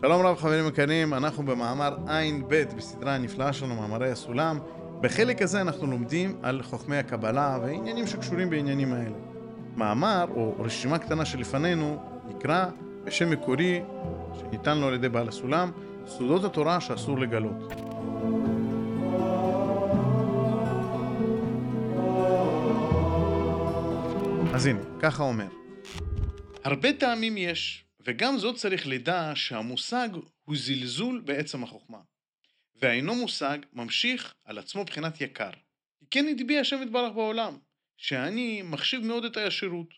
שלום רב חברים יקרים, אנחנו במאמר ע"ב בסדרה הנפלאה שלנו, מאמרי הסולם. בחלק הזה אנחנו לומדים על חוכמי הקבלה ועניינים שקשורים בעניינים האלה. מאמר, או רשימה קטנה שלפנינו, נקרא בשם מקורי, שניתן לו על ידי בעל הסולם, סודות התורה שאסור לגלות. אז הנה, ככה אומר. הרבה טעמים יש, וגם זאת צריך לדע שהמושג הוא זלזול בעצם החוכמה. והאינו מושג ממשיך על עצמו בחינת יקר. כי כן הטביע השם יתברך בעולם, שאני מחשיב מאוד את הישירות,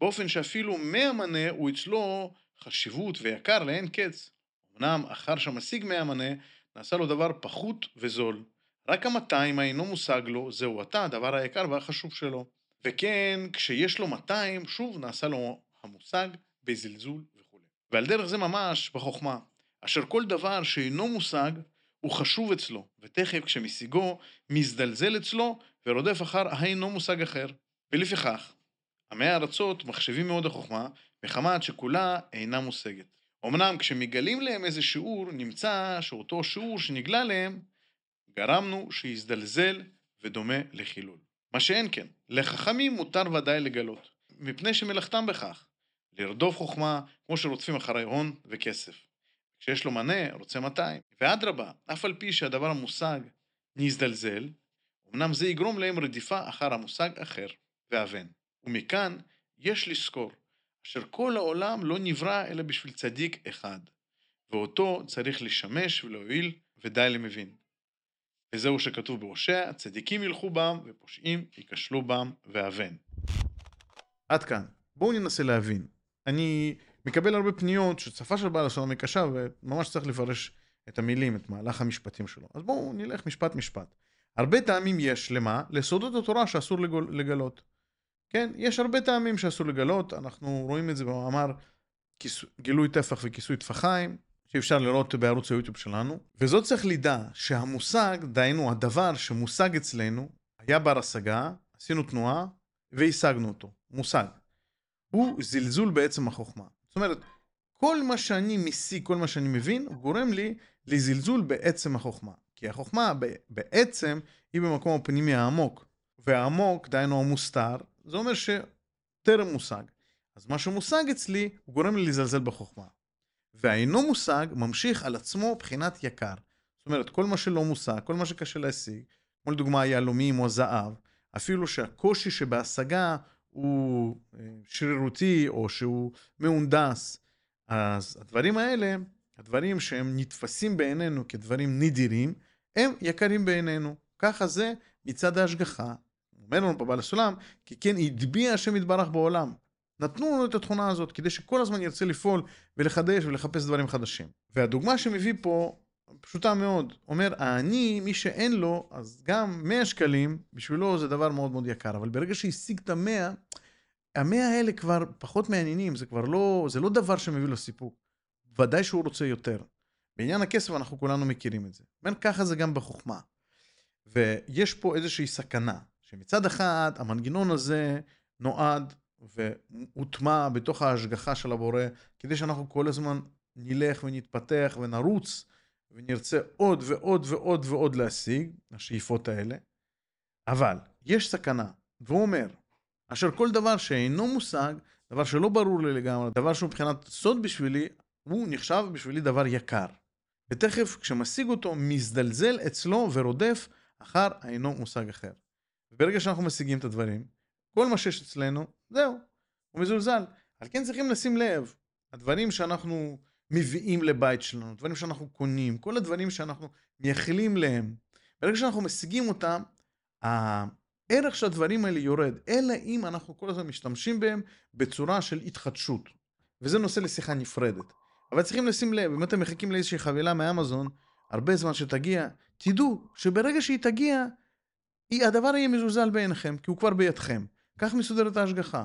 באופן שאפילו מאה מנה הוא אצלו חשיבות ויקר לאין קץ. אמנם אחר שמשיג מאה מנה, נעשה לו דבר פחות וזול. רק המאתיים האינו מושג לו, זהו עתה הדבר היקר והחשוב שלו. וכן, כשיש לו 200, שוב נעשה לו המושג בזלזול וכו'. ועל דרך זה ממש בחוכמה, אשר כל דבר שאינו מושג, הוא חשוב אצלו, ותכף כשמשיגו, מזדלזל אצלו, ורודף אחר האינו מושג אחר. ולפיכך, עמי הארצות מחשבים מאוד החוכמה, מחמת שכולה אינה מושגת. אמנם כשמגלים להם איזה שיעור, נמצא שאותו שיעור שנגלה להם, גרמנו שיזדלזל ודומה לחילול. מה שאין כן, לחכמים מותר ודאי לגלות, מפני שמלאכתם בכך, לרדוף חוכמה כמו שרודפים אחרי הון וכסף. כשיש לו מנה, רוצה 200. ואדרבה, אף על פי שהדבר המושג נזדלזל, אמנם זה יגרום להם רדיפה אחר המושג אחר, ואבן. ומכאן יש לזכור, אשר כל העולם לא נברא אלא בשביל צדיק אחד, ואותו צריך לשמש ולהועיל, ודי למבין. וזהו שכתוב בהושע, צדיקים ילכו בם ופושעים ייכשלו בם ואבן. עד כאן. בואו ננסה להבין. אני מקבל הרבה פניות ששפה של בעל הסולם היא קשה וממש צריך לפרש את המילים, את מהלך המשפטים שלו. אז בואו נלך משפט משפט. הרבה טעמים יש למה? לסודות התורה שאסור לגול, לגלות. כן, יש הרבה טעמים שאסור לגלות, אנחנו רואים את זה במאמר גילוי טפח וכיסוי טפחיים, שאפשר לראות בערוץ היוטיוב שלנו, וזאת צריך לדע שהמושג, דהיינו הדבר שמושג אצלנו, היה בר השגה, עשינו תנועה והשגנו אותו, מושג. הוא זלזול בעצם החוכמה. זאת אומרת, כל מה שאני משיג, כל מה שאני מבין, גורם לי לזלזול בעצם החוכמה. כי החוכמה בעצם היא במקום הפנימי העמוק. והעמוק, דהיינו המוסתר, זה אומר שטרם מושג. אז מה שמושג אצלי, הוא גורם לי לזלזל בחוכמה. והאינו מושג ממשיך על עצמו בחינת יקר. זאת אומרת, כל מה שלא מושג, כל מה שקשה להשיג, כמו לדוגמה היהלומים או זהב, אפילו שהקושי שבהשגה הוא אה, שרירותי או שהוא מהונדס, אז הדברים האלה, הדברים שהם נתפסים בעינינו כדברים נדירים, הם יקרים בעינינו. ככה זה מצד ההשגחה. אומר לנו פה בעל הסולם, כי כן הטביע השם יתברך בעולם. נתנו לנו את התכונה הזאת כדי שכל הזמן ירצה לפעול ולחדש ולחפש דברים חדשים. והדוגמה שמביא פה פשוטה מאוד. אומר, העני, מי שאין לו, אז גם 100 שקלים, בשבילו זה דבר מאוד מאוד יקר. אבל ברגע שהשיג את המאה, המאה האלה כבר פחות מעניינים, זה כבר לא, זה לא דבר שמביא לו סיפוק. ודאי שהוא רוצה יותר. בעניין הכסף אנחנו כולנו מכירים את זה. אומר, ככה זה גם בחוכמה. ויש פה איזושהי סכנה, שמצד אחד המנגנון הזה נועד והוטמע בתוך ההשגחה של הבורא, כדי שאנחנו כל הזמן נלך ונתפתח ונרוץ ונרצה עוד ועוד ועוד ועוד להשיג, השאיפות האלה. אבל יש סכנה, והוא אומר, אשר כל דבר שאינו מושג, דבר שלא ברור לי לגמרי, דבר שהוא מבחינת סוד בשבילי, הוא נחשב בשבילי דבר יקר. ותכף כשמשיג אותו, מזדלזל אצלו ורודף אחר האינו מושג אחר. וברגע שאנחנו משיגים את הדברים, כל מה שיש אצלנו, זהו, הוא מזולזל. על כן צריכים לשים לב, הדברים שאנחנו מביאים לבית שלנו, דברים שאנחנו קונים, כל הדברים שאנחנו מייחלים להם, ברגע שאנחנו משיגים אותם, הערך של הדברים האלה יורד, אלא אם אנחנו כל הזמן משתמשים בהם בצורה של התחדשות. וזה נושא לשיחה נפרדת. אבל צריכים לשים לב, אם אתם מחכים לאיזושהי חבילה מאמזון, הרבה זמן שתגיע, תדעו שברגע שהיא תגיע, הדבר יהיה מזולזל בעיניכם, כי הוא כבר בידכם. כך מסודרת ההשגחה.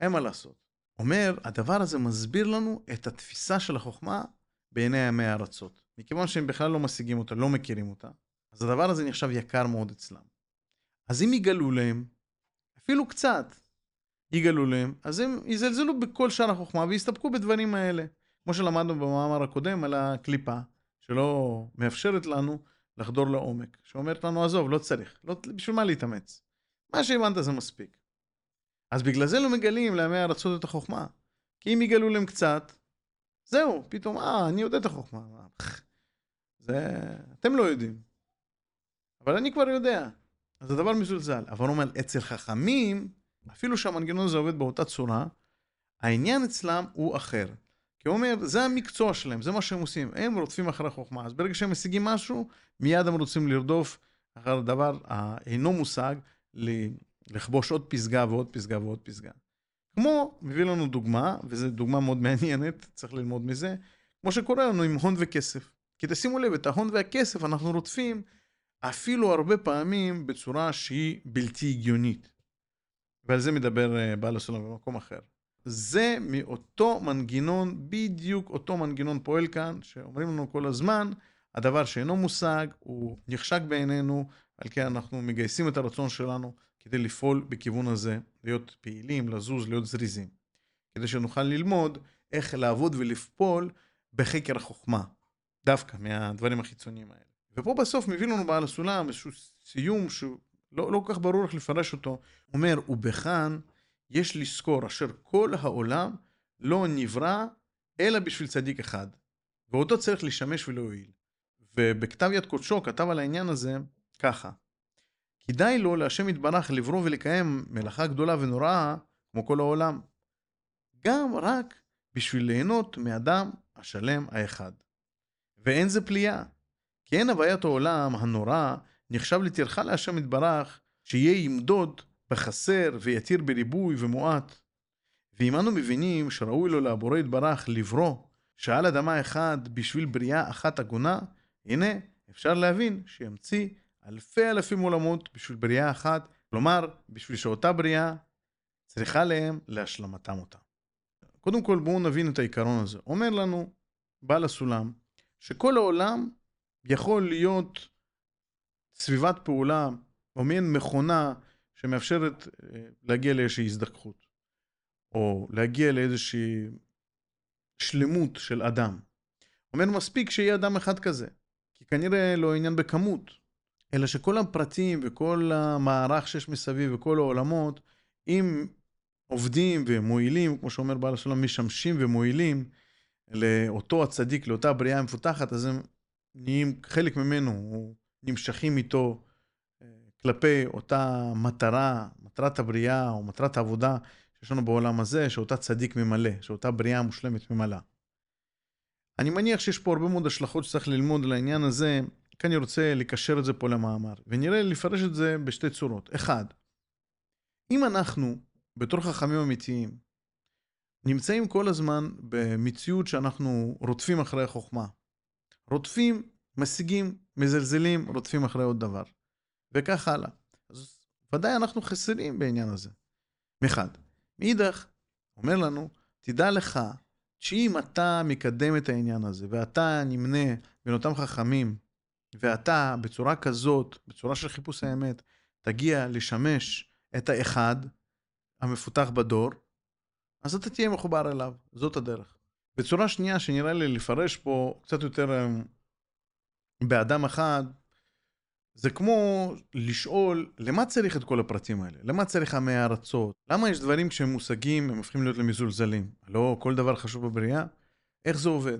אין מה לעשות. אומר, הדבר הזה מסביר לנו את התפיסה של החוכמה בעיני עמי הארצות. מכיוון שהם בכלל לא משיגים אותה, לא מכירים אותה, אז הדבר הזה נחשב יקר מאוד אצלם. אז אם יגלו להם, אפילו קצת, יגלו להם, אז הם יזלזלו בכל שאר החוכמה ויסתפקו בדברים האלה. כמו שלמדנו במאמר הקודם על הקליפה, שלא מאפשרת לנו לחדור לעומק, שאומרת לנו, עזוב, לא צריך, לא, בשביל מה להתאמץ? מה שהבנת זה מספיק. אז בגלל זה לא מגלים לעמי ארצות את החוכמה. כי אם יגלו להם קצת, זהו, פתאום, אה, אני יודע את החוכמה. זה... אתם לא יודעים. אבל אני כבר יודע. אז הדבר מזולזל. אבל אומר, אצל חכמים, אפילו שהמנגנון הזה עובד באותה צורה, העניין אצלם הוא אחר. כי הוא אומר, זה המקצוע שלהם, זה מה שהם עושים. הם רודפים אחרי החוכמה. אז ברגע שהם משיגים משהו, מיד הם רוצים לרדוף אחר הדבר האינו מושג, לכבוש עוד פסגה ועוד פסגה ועוד פסגה. כמו, מביא לנו דוגמה, וזו דוגמה מאוד מעניינת, צריך ללמוד מזה, כמו שקורה לנו עם הון וכסף. כי תשימו לב, את ההון והכסף אנחנו רודפים אפילו הרבה פעמים בצורה שהיא בלתי הגיונית. ועל זה מדבר אה, בעל הסולם במקום אחר. זה מאותו מנגנון, בדיוק אותו מנגנון פועל כאן, שאומרים לנו כל הזמן, הדבר שאינו מושג, הוא נחשק בעינינו, על כן אנחנו מגייסים את הרצון שלנו כדי לפעול בכיוון הזה, להיות פעילים, לזוז, להיות זריזים. כדי שנוכל ללמוד איך לעבוד ולפעול בחקר החוכמה, דווקא מהדברים החיצוניים האלה. ופה בסוף מביא לנו בעל הסולם איזשהו סיום שהוא לא, לא כל כך ברור איך לפרש אותו. הוא אומר, ובכאן יש לזכור אשר כל העולם לא נברא אלא בשביל צדיק אחד, ואותו צריך לשמש ולהועיל. ובכתב יד קודשו כתב על העניין הזה ככה: כדאי לו להשם יתברך לברוא ולקיים מלאכה גדולה ונוראה כמו כל העולם. גם רק בשביל ליהנות מאדם השלם האחד. ואין זה פליאה, כי אין הוויית העולם הנורא נחשב לטרחה להשם יתברך שיהיה ימדוד בחסר ויתיר בריבוי ומועט. ואם אנו מבינים שראוי לו לבורא יתברך לברוא שעל אדמה אחד בשביל בריאה אחת הגונה, הנה אפשר להבין שימציא אלפי אלפים עולמות בשביל בריאה אחת, כלומר, בשביל שאותה בריאה צריכה להם להשלמתם אותה. קודם כל בואו נבין את העיקרון הזה. אומר לנו בעל הסולם, שכל העולם יכול להיות סביבת פעולה, או מעין מכונה שמאפשרת אה, להגיע לאיזושהי הזדככות, או להגיע לאיזושהי שלמות של אדם. אומר מספיק שיהיה אדם אחד כזה, כי כנראה לא עניין בכמות, אלא שכל הפרטים וכל המערך שיש מסביב וכל העולמות, אם עובדים ומועילים, כמו שאומר בעל הסולם, משמשים ומועילים לאותו הצדיק, לאותה בריאה המפותחת, אז הם נהיים חלק ממנו, נמשכים איתו אה, כלפי אותה מטרה, מטרת הבריאה או מטרת העבודה שיש לנו בעולם הזה, שאותה צדיק ממלא, שאותה בריאה מושלמת ממלאה. אני מניח שיש פה הרבה מאוד השלכות שצריך ללמוד על העניין הזה, כי אני רוצה לקשר את זה פה למאמר, ונראה לפרש את זה בשתי צורות. אחד, אם אנחנו, בתור חכמים אמיתיים, נמצאים כל הזמן במציאות שאנחנו רודפים אחרי החוכמה, רודפים, משיגים, מזלזלים, רודפים אחרי עוד דבר, וכך הלאה. אז ודאי אנחנו חסרים בעניין הזה, מחד. מאידך, אומר לנו, תדע לך שאם אתה מקדם את העניין הזה, ואתה נמנה בין אותם חכמים ואתה בצורה כזאת, בצורה של חיפוש האמת, תגיע לשמש את האחד המפותח בדור, אז אתה תהיה מחובר אליו, זאת הדרך. בצורה שנייה שנראה לי לפרש פה קצת יותר אמ, באדם אחד, זה כמו לשאול, למה צריך את כל הפרטים האלה? למה צריך עמי ארצות? למה יש דברים כשהם מושגים, הם הופכים להיות למזולזלים? לא כל דבר חשוב בבריאה? איך זה עובד?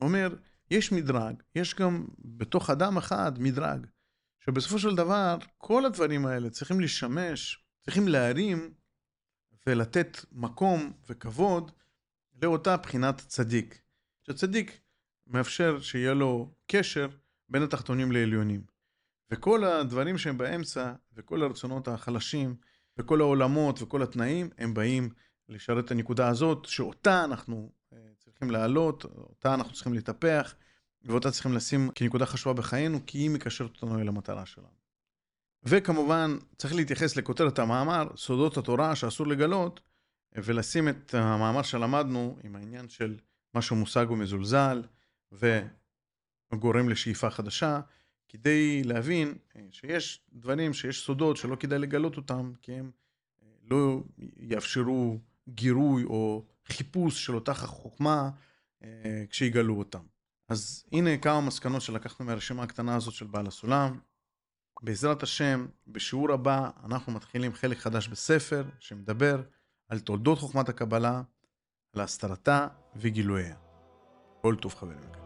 אומר, יש מדרג, יש גם בתוך אדם אחד מדרג, שבסופו של דבר כל הדברים האלה צריכים לשמש, צריכים להרים ולתת מקום וכבוד לאותה בחינת צדיק. שצדיק מאפשר שיהיה לו קשר בין התחתונים לעליונים. וכל הדברים שהם באמצע, וכל הרצונות החלשים, וכל העולמות וכל התנאים, הם באים לשרת את הנקודה הזאת, שאותה אנחנו צריכים לעלות, אותה אנחנו צריכים לטפח, ואותה צריכים לשים כנקודה חשובה בחיינו, כי היא מקשרת אותנו אל המטרה שלנו. וכמובן, צריך להתייחס לכותרת המאמר, סודות התורה שאסור לגלות, ולשים את המאמר שלמדנו עם העניין של משהו מושג ומזולזל, וגורם לשאיפה חדשה, כדי להבין שיש דברים, שיש סודות שלא כדאי לגלות אותם, כי הם לא יאפשרו גירוי או חיפוש של אותה חוכמה אה, כשיגלו אותם. אז הנה כמה מסקנות שלקחנו מהרשימה הקטנה הזאת של בעל הסולם. בעזרת השם, בשיעור הבא אנחנו מתחילים חלק חדש בספר שמדבר על תולדות חוכמת הקבלה, על הסתרתה וגילוייה. כל טוב חברים.